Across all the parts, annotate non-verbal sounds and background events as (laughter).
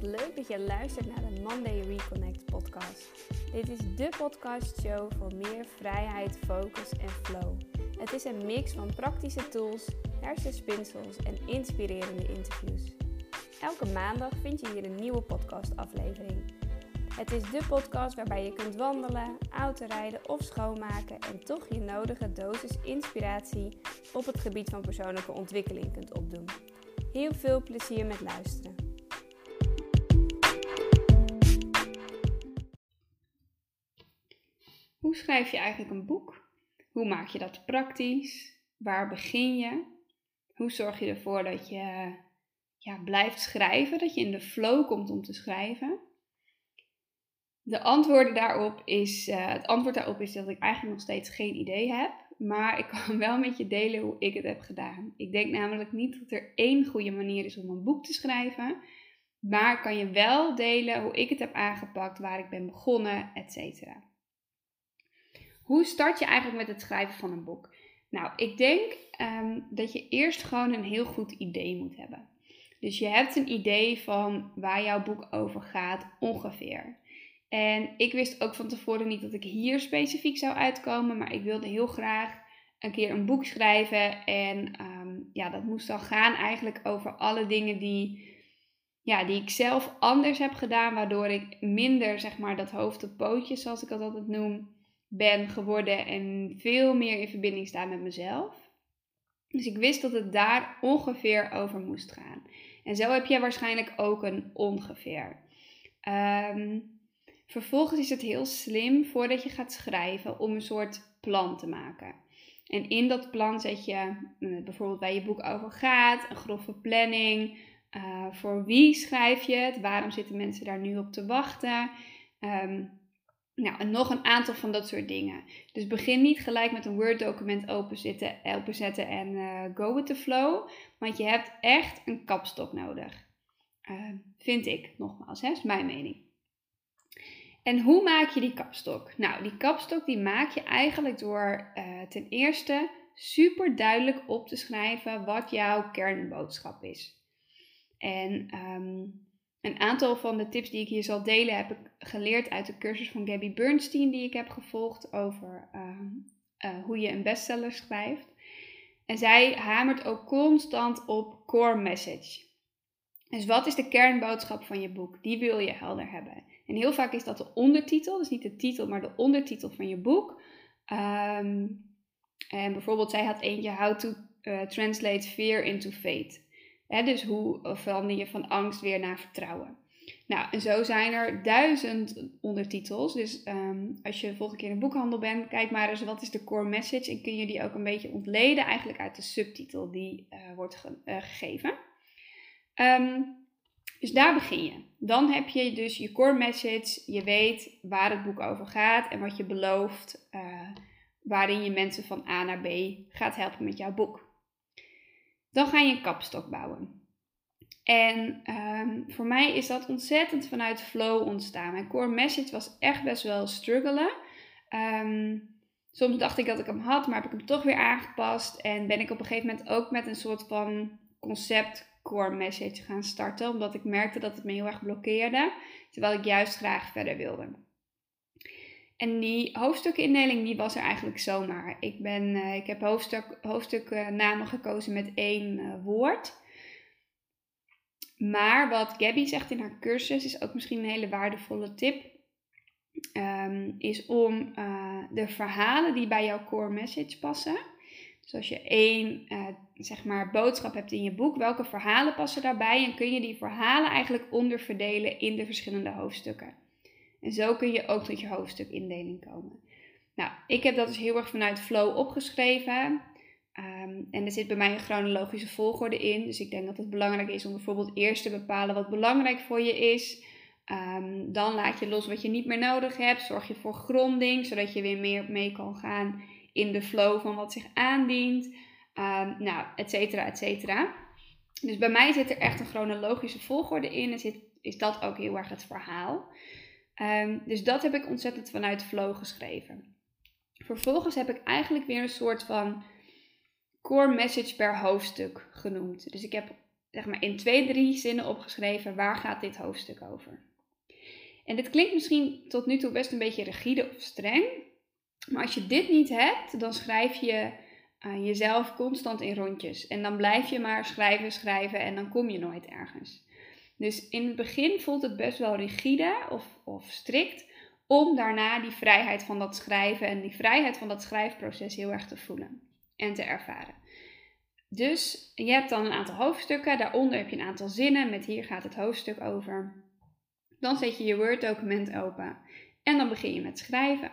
wat leuk dat je luistert naar de Monday Reconnect podcast. Dit is de podcastshow voor meer vrijheid, focus en flow. Het is een mix van praktische tools, hersenspinsels en inspirerende interviews. Elke maandag vind je hier een nieuwe podcastaflevering. Het is de podcast waarbij je kunt wandelen, autorijden of schoonmaken en toch je nodige dosis inspiratie op het gebied van persoonlijke ontwikkeling kunt opdoen. Heel veel plezier met luisteren. Hoe schrijf je eigenlijk een boek? Hoe maak je dat praktisch? Waar begin je? Hoe zorg je ervoor dat je ja, blijft schrijven, dat je in de flow komt om te schrijven? De antwoorden daarop is, uh, het antwoord daarop is dat ik eigenlijk nog steeds geen idee heb. Maar ik kan (laughs) wel met je delen hoe ik het heb gedaan. Ik denk namelijk niet dat er één goede manier is om een boek te schrijven. Maar kan je wel delen hoe ik het heb aangepakt, waar ik ben begonnen, etc. Hoe start je eigenlijk met het schrijven van een boek? Nou, ik denk um, dat je eerst gewoon een heel goed idee moet hebben. Dus je hebt een idee van waar jouw boek over gaat ongeveer. En ik wist ook van tevoren niet dat ik hier specifiek zou uitkomen, maar ik wilde heel graag een keer een boek schrijven. En um, ja, dat moest dan gaan eigenlijk over alle dingen die, ja, die ik zelf anders heb gedaan, waardoor ik minder, zeg maar, dat hoofd op pootjes, zoals ik dat altijd noem, ben geworden en veel meer in verbinding sta met mezelf. Dus ik wist dat het daar ongeveer over moest gaan. En zo heb jij waarschijnlijk ook een ongeveer. Um, Vervolgens is het heel slim voordat je gaat schrijven om een soort plan te maken. En in dat plan zet je eh, bijvoorbeeld waar je boek over gaat, een grove planning. Uh, voor wie schrijf je het? Waarom zitten mensen daar nu op te wachten? Um, nou, en nog een aantal van dat soort dingen. Dus begin niet gelijk met een Word-document openzetten, openzetten en uh, go with the flow. Want je hebt echt een kapstok nodig. Uh, vind ik, nogmaals, hè, is mijn mening. En hoe maak je die kapstok? Nou, die kapstok die maak je eigenlijk door uh, ten eerste super duidelijk op te schrijven wat jouw kernboodschap is. En um, een aantal van de tips die ik hier zal delen heb ik geleerd uit de cursus van Gabby Bernstein die ik heb gevolgd over uh, uh, hoe je een bestseller schrijft. En zij hamert ook constant op core message. Dus wat is de kernboodschap van je boek? Die wil je helder hebben. En heel vaak is dat de ondertitel, dus niet de titel, maar de ondertitel van je boek. Um, en bijvoorbeeld, zij had eentje How to uh, Translate Fear into Faith. Dus hoe verander je van angst weer naar vertrouwen. Nou, en zo zijn er duizend ondertitels. Dus um, als je de volgende keer in een boekhandel bent, kijk maar eens wat is de core message. En kun je die ook een beetje ontleden eigenlijk uit de subtitel die uh, wordt ge uh, gegeven. Um, dus daar begin je. Dan heb je dus je core message. Je weet waar het boek over gaat en wat je belooft. Uh, waarin je mensen van A naar B gaat helpen met jouw boek. Dan ga je een kapstok bouwen. En um, voor mij is dat ontzettend vanuit flow ontstaan. Mijn core message was echt best wel struggelen. Um, soms dacht ik dat ik hem had, maar heb ik hem toch weer aangepast. En ben ik op een gegeven moment ook met een soort van concept core message gaan starten, omdat ik merkte dat het me heel erg blokkeerde, terwijl ik juist graag verder wilde. En die hoofdstukindeling die was er eigenlijk zomaar. Ik, ben, uh, ik heb hoofdstuk, hoofdstuknamen uh, gekozen met één uh, woord. Maar wat Gabby zegt in haar cursus is ook misschien een hele waardevolle tip. Um, is om eh, de verhalen die bij jouw core message passen, dus als je één zeg maar, boodschap hebt in je boek, welke verhalen passen daarbij? En kun je die verhalen eigenlijk onderverdelen in de verschillende hoofdstukken. En zo kun je ook tot je hoofdstukindeling komen. Nou, ik heb dat dus heel erg vanuit flow opgeschreven. Um, en er zit bij mij een chronologische volgorde in. Dus ik denk dat het belangrijk is om bijvoorbeeld eerst te bepalen wat belangrijk voor je is. Um, dan laat je los wat je niet meer nodig hebt. Zorg je voor gronding, zodat je weer meer mee kan gaan in de flow van wat zich aandient. Um, nou, et cetera, et cetera. Dus bij mij zit er echt een chronologische volgorde in en zit, is dat ook heel erg het verhaal. Um, dus dat heb ik ontzettend vanuit flow geschreven. Vervolgens heb ik eigenlijk weer een soort van core message per hoofdstuk genoemd. Dus ik heb zeg maar in twee, drie zinnen opgeschreven waar gaat dit hoofdstuk over. En dit klinkt misschien tot nu toe best een beetje rigide of streng. Maar als je dit niet hebt, dan schrijf je uh, jezelf constant in rondjes. En dan blijf je maar schrijven, schrijven en dan kom je nooit ergens. Dus in het begin voelt het best wel rigide of, of strikt. Om daarna die vrijheid van dat schrijven en die vrijheid van dat schrijfproces heel erg te voelen en te ervaren. Dus je hebt dan een aantal hoofdstukken. Daaronder heb je een aantal zinnen met hier gaat het hoofdstuk over. Dan zet je je Word-document open en dan begin je met schrijven.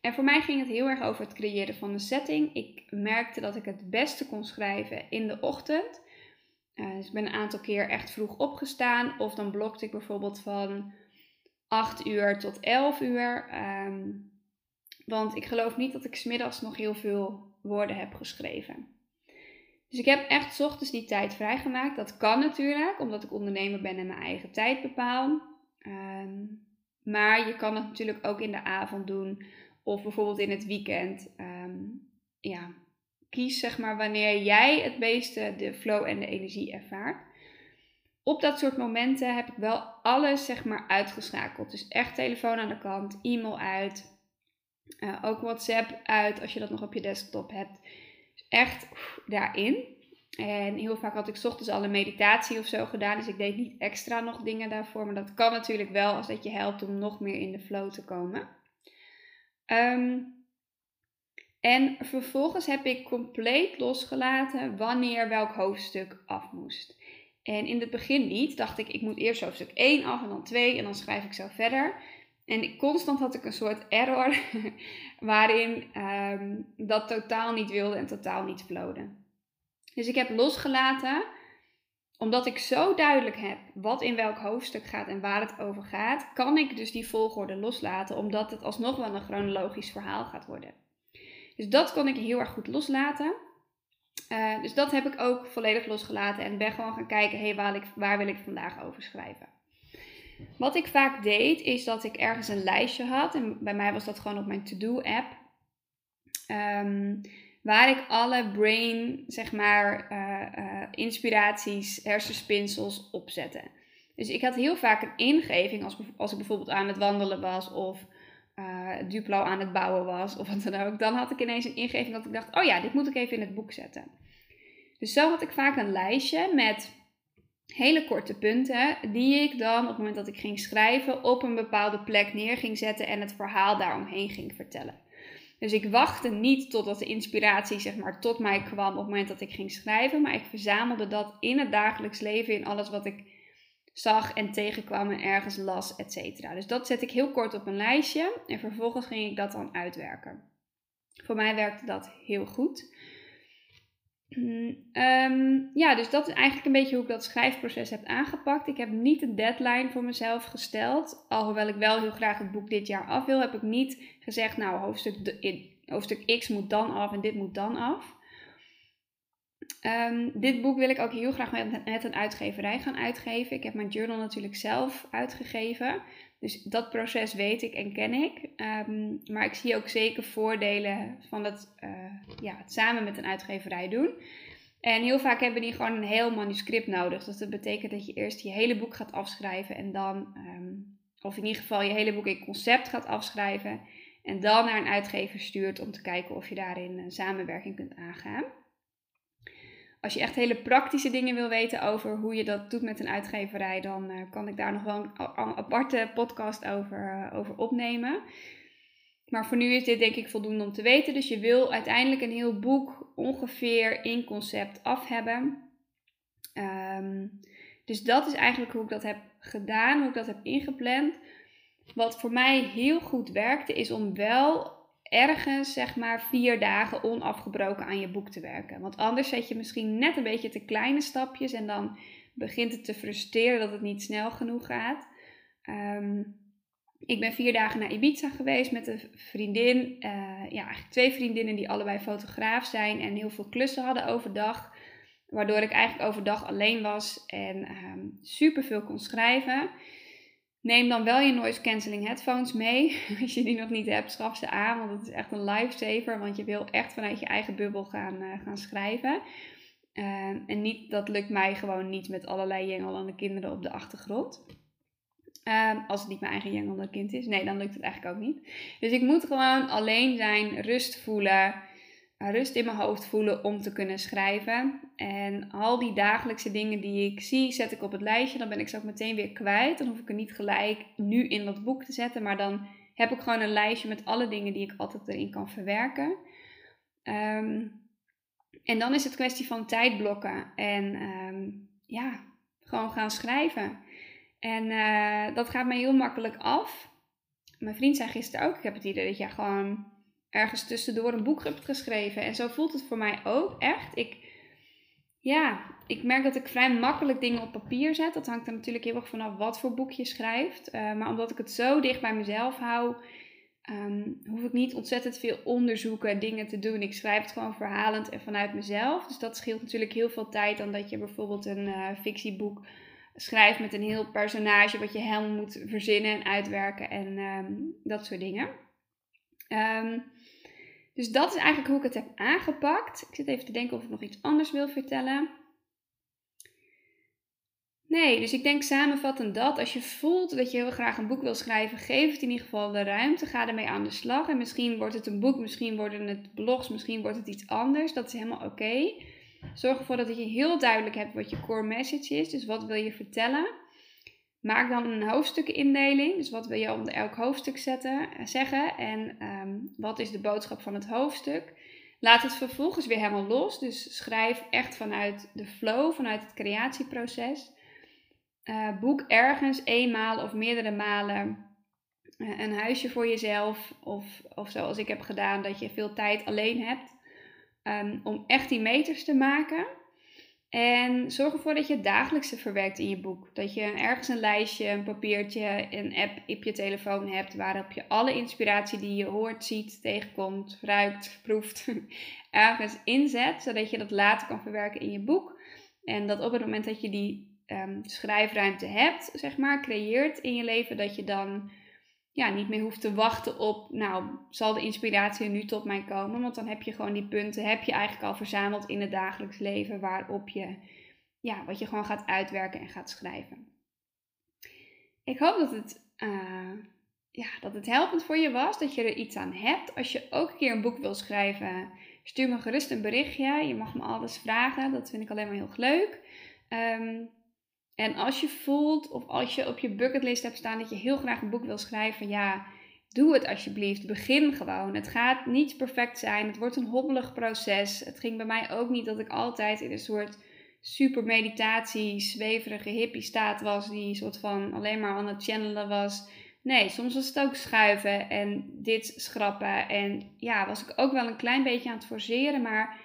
En voor mij ging het heel erg over het creëren van een setting. Ik merkte dat ik het beste kon schrijven in de ochtend. Uh, dus ik ben een aantal keer echt vroeg opgestaan. Of dan blokte ik bijvoorbeeld van 8 uur tot 11 uur. Ehm, want ik geloof niet dat ik smiddags nog heel veel woorden heb geschreven. Dus ik heb echt ochtends die tijd vrijgemaakt. Dat kan natuurlijk, omdat ik ondernemer ben en mijn eigen tijd bepaal. Ehm, maar je kan het natuurlijk ook in de avond doen of bijvoorbeeld in het weekend. Ehm, ja, kies zeg maar wanneer jij het meeste de flow en de energie ervaart. Op dat soort momenten heb ik wel alles zeg maar uitgeschakeld. Dus echt telefoon aan de kant, e-mail uit, uh, ook WhatsApp uit als je dat nog op je desktop hebt. Dus echt daarin. En heel vaak had ik ochtends al een meditatie of zo gedaan. Dus ik deed niet extra nog dingen daarvoor. Maar dat kan natuurlijk wel als dat je helpt om nog meer in de flow te komen. Ehm, en vervolgens heb ik compleet losgelaten wanneer welk hoofdstuk af moest. En in het begin niet. Dacht ik, ik moet eerst hoofdstuk 1 af en dan 2 en dan schrijf ik zo verder. En constant had ik een soort error (laughs) waarin um, dat totaal niet wilde en totaal niet flowde. Dus ik heb losgelaten, omdat ik zo duidelijk heb wat in welk hoofdstuk gaat en waar het over gaat, kan ik dus die volgorde loslaten, omdat het alsnog wel een chronologisch verhaal gaat worden. Dus dat kon ik heel erg goed loslaten. Uh, dus dat heb ik ook volledig losgelaten en ben gewoon gaan kijken, hey, waar, waar wil ik vandaag over schrijven? Wat ik vaak deed, is dat ik ergens een lijstje had. En bij mij was dat gewoon op mijn to-do-app. Um, waar ik alle brain, zeg maar, uh, uh, inspiraties, hersenspinsels opzette. Dus ik had heel vaak een ingeving als, als ik bijvoorbeeld aan het wandelen was of uh, Duplo aan het bouwen was of wat dan ook. Dan had ik ineens een ingeving dat ik dacht, oh ja, dit moet ik even in het boek zetten. Dus zo had ik vaak een lijstje met hele korte punten die ik dan op het moment dat ik ging schrijven op een bepaalde plek neer ging zetten en het verhaal daaromheen ging vertellen. Dus ik wachtte niet totdat de inspiratie zeg maar tot mij kwam op het moment dat ik ging schrijven, maar ik verzamelde dat in het dagelijks leven, in alles wat ik zag en tegenkwam en ergens las, etc. Dus dat zet ik heel kort op een lijstje en vervolgens ging ik dat dan uitwerken. Voor mij werkte dat heel goed. Um, ja, dus dat is eigenlijk een beetje hoe ik dat schrijfproces heb aangepakt. Ik heb niet een deadline voor mezelf gesteld. Alhoewel ik wel heel graag het boek dit jaar af wil, heb ik niet gezegd, nou, hoofdstuk, hoofdstuk X moet dan af en dit moet dan af. Um, dit boek wil ik ook heel graag met, een uitgeverij gaan uitgeven. Ik heb mijn journal natuurlijk zelf uitgegeven. Dus dat proces weet ik en ken ik. Um, maar ik zie ook zeker voordelen van het, uh, ja, het samen met een uitgeverij doen. En heel vaak hebben die gewoon een heel manuscript nodig. Dus dat betekent dat je eerst je hele boek gaat afschrijven en dan, um, of in ieder geval je hele boek in concept gaat afschrijven. En dan naar een uitgever stuurt om te kijken of je daarin een samenwerking kunt aangaan. Als je echt hele praktische dingen wil weten over hoe je dat doet met een uitgeverij, dan uh, kan ik daar nog wel een, aparte podcast over, uh, over opnemen. Maar voor nu is dit denk ik voldoende om te weten. Dus je wil uiteindelijk een heel boek ongeveer in concept af hebben. Um, dus dat is eigenlijk hoe ik dat heb gedaan, hoe ik dat heb ingepland. Wat voor mij heel goed werkte, is om wel ergens zeg maar vier dagen onafgebroken aan je boek te werken. Want anders zet je misschien net een beetje te kleine stapjes en dan begint het te frustreren dat het niet snel genoeg gaat. Um, ik ben vier dagen naar Ibiza geweest met een vriendin. Uh, ja, eigenlijk twee vriendinnen die allebei fotograaf zijn en heel veel klussen hadden overdag. Waardoor ik eigenlijk overdag alleen was en ehm, super veel kon schrijven. Neem dan wel je noise cancelling headphones mee. (laughs) Als je die nog niet hebt, schaf ze aan. Want het is echt een lifesaver. Want je wil echt vanuit je eigen bubbel gaan, uh, gaan schrijven. Ehm, en niet, dat lukt mij gewoon niet met allerlei jengelende kinderen op de achtergrond. Ehm, als het niet mijn eigen jengelende kind is. Nee, dan lukt het eigenlijk ook niet. Dus ik moet gewoon alleen zijn, rust voelen, rust in mijn hoofd voelen om te kunnen schrijven. En al die dagelijkse dingen die ik zie, zet ik op het lijstje. Dan ben ik ze ook meteen weer kwijt. Dan hoef ik er niet gelijk nu in dat boek te zetten. Maar dan heb ik gewoon een lijstje met alle dingen die ik altijd erin kan verwerken. Ehm, en dan is het kwestie van tijdblokken en ehm, ja, gewoon gaan schrijven. En uh, dat gaat mij heel makkelijk af. Mijn vriend zei gisteren ook, ik heb het idee dat je gewoon ergens tussendoor een boek hebt geschreven. En zo voelt het voor mij ook echt. Ik, ja, ik merk dat ik vrij makkelijk dingen op papier zet. Dat hangt er natuurlijk heel erg vanaf wat voor boek je schrijft. Uh, maar omdat ik het zo dicht bij mezelf hou, um, hoef ik niet ontzettend veel onderzoeken, dingen te doen. Ik schrijf het gewoon verhalend en vanuit mezelf. Dus dat scheelt natuurlijk heel veel tijd dan dat je bijvoorbeeld een uh, fictieboek schrijft met een heel personage wat je helemaal moet verzinnen en uitwerken en um, dat soort dingen. Um, dus dat is eigenlijk hoe ik het heb aangepakt. Ik zit even te denken of ik nog iets anders wil vertellen. Nee, dus ik denk samenvattend dat als je voelt dat je heel graag een boek wil schrijven, geef het in ieder geval de ruimte. Ga ermee aan de slag. En misschien wordt het een boek, misschien worden het blogs, misschien wordt het iets anders. Dat is helemaal oké. Zorg ervoor dat je heel duidelijk hebt wat je core message is. Dus wat wil je vertellen? Maak dan een hoofdstukindeling. Dus wat wil je onder elk hoofdstuk zetten, eh, zeggen en ehm, wat is de boodschap van het hoofdstuk. Laat het vervolgens weer helemaal los. Dus schrijf echt vanuit de flow, vanuit het creatieproces. Uh, boek ergens eenmaal of meerdere malen uh, een huisje voor jezelf. Of, of zoals ik heb gedaan, dat je veel tijd alleen hebt. Um, om echt die meters te maken. En zorg ervoor dat je het dagelijkse verwerkt in je boek. Dat je ergens een lijstje, een papiertje, een app op je telefoon hebt waarop je alle inspiratie die je hoort, ziet, tegenkomt, ruikt, proeft, (laughs) ergens inzet, zodat je dat later kan verwerken in je boek. En dat op het moment dat je die um, schrijfruimte hebt, zeg maar, creëert in je leven, dat je dan ja, niet meer hoeft te wachten op, nou, zal de inspiratie nu tot mij komen? Want dan heb je gewoon die punten, heb je eigenlijk al verzameld in het dagelijks leven, waarop je, ja, wat je gewoon gaat uitwerken en gaat schrijven. Ik hoop dat het, uh, ja, dat het helpend voor je was, dat je er iets aan hebt. Als je ook een keer een boek wil schrijven, stuur me gerust een berichtje. Je mag me alles vragen, dat vind ik alleen maar heel leuk. Um, en als je voelt of als je op je bucketlist hebt staan dat je heel graag een boek wil schrijven, ja, doe het alsjeblieft. Begin gewoon. Het gaat niet perfect zijn. Het wordt een hobbelig proces. Het ging bij mij ook niet dat ik altijd in een soort super meditatie, zweverige hippie staat was, die soort van alleen maar aan het channelen was. Nee, soms was het ook schuiven en dit schrappen. En ja, was ik ook wel een klein beetje aan het forceren, maar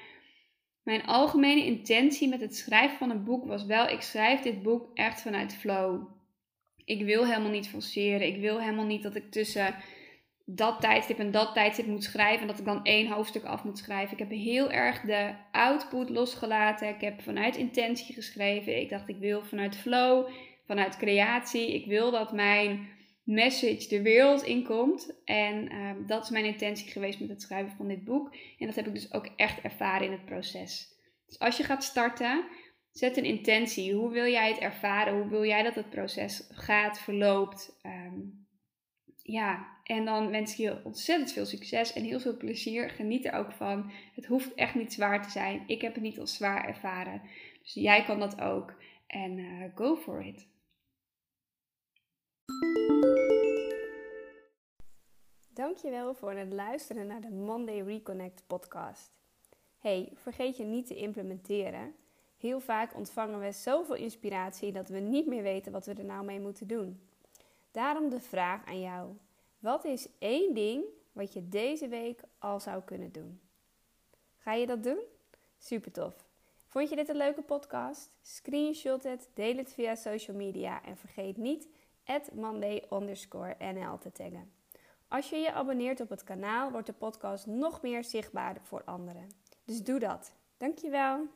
mijn algemene intentie met het schrijven van een boek was wel, ik schrijf dit boek echt vanuit flow. Ik wil helemaal niet forceren. Ik wil helemaal niet dat ik tussen dat tijdstip en dat tijdstip moet schrijven. En dat ik dan één hoofdstuk af moet schrijven. Ik heb heel erg de output losgelaten. Ik heb vanuit intentie geschreven. Ik dacht, ik wil vanuit flow, vanuit creatie. Ik wil dat mijn message de wereld inkomt. En ehm, dat is mijn intentie geweest met het schrijven van dit boek. En dat heb ik dus ook echt ervaren in het proces. Dus als je gaat starten, zet een intentie. Hoe wil jij het ervaren? Hoe wil jij dat het proces gaat, verloopt? Ehm, ja, en dan wens ik je ontzettend veel succes en heel veel plezier. Geniet er ook van. Het hoeft echt niet zwaar te zijn. Ik heb het niet als zwaar ervaren. Dus jij kan dat ook. En uh, go for it. Dankjewel voor het luisteren naar de Monday Reconnect podcast. Hey, vergeet je niet te implementeren. Heel vaak ontvangen we zoveel inspiratie dat we niet meer weten wat we er nou mee moeten doen. Daarom de vraag aan jou: wat is één ding wat je deze week al zou kunnen doen? Ga je dat doen? Super tof. Vond je dit een leuke podcast? Screenshot het, deel het via social media en vergeet niet monday_nl te taggen. Als je je abonneert op het kanaal, wordt de podcast nog meer zichtbaar voor anderen. Dus doe dat. Dankjewel.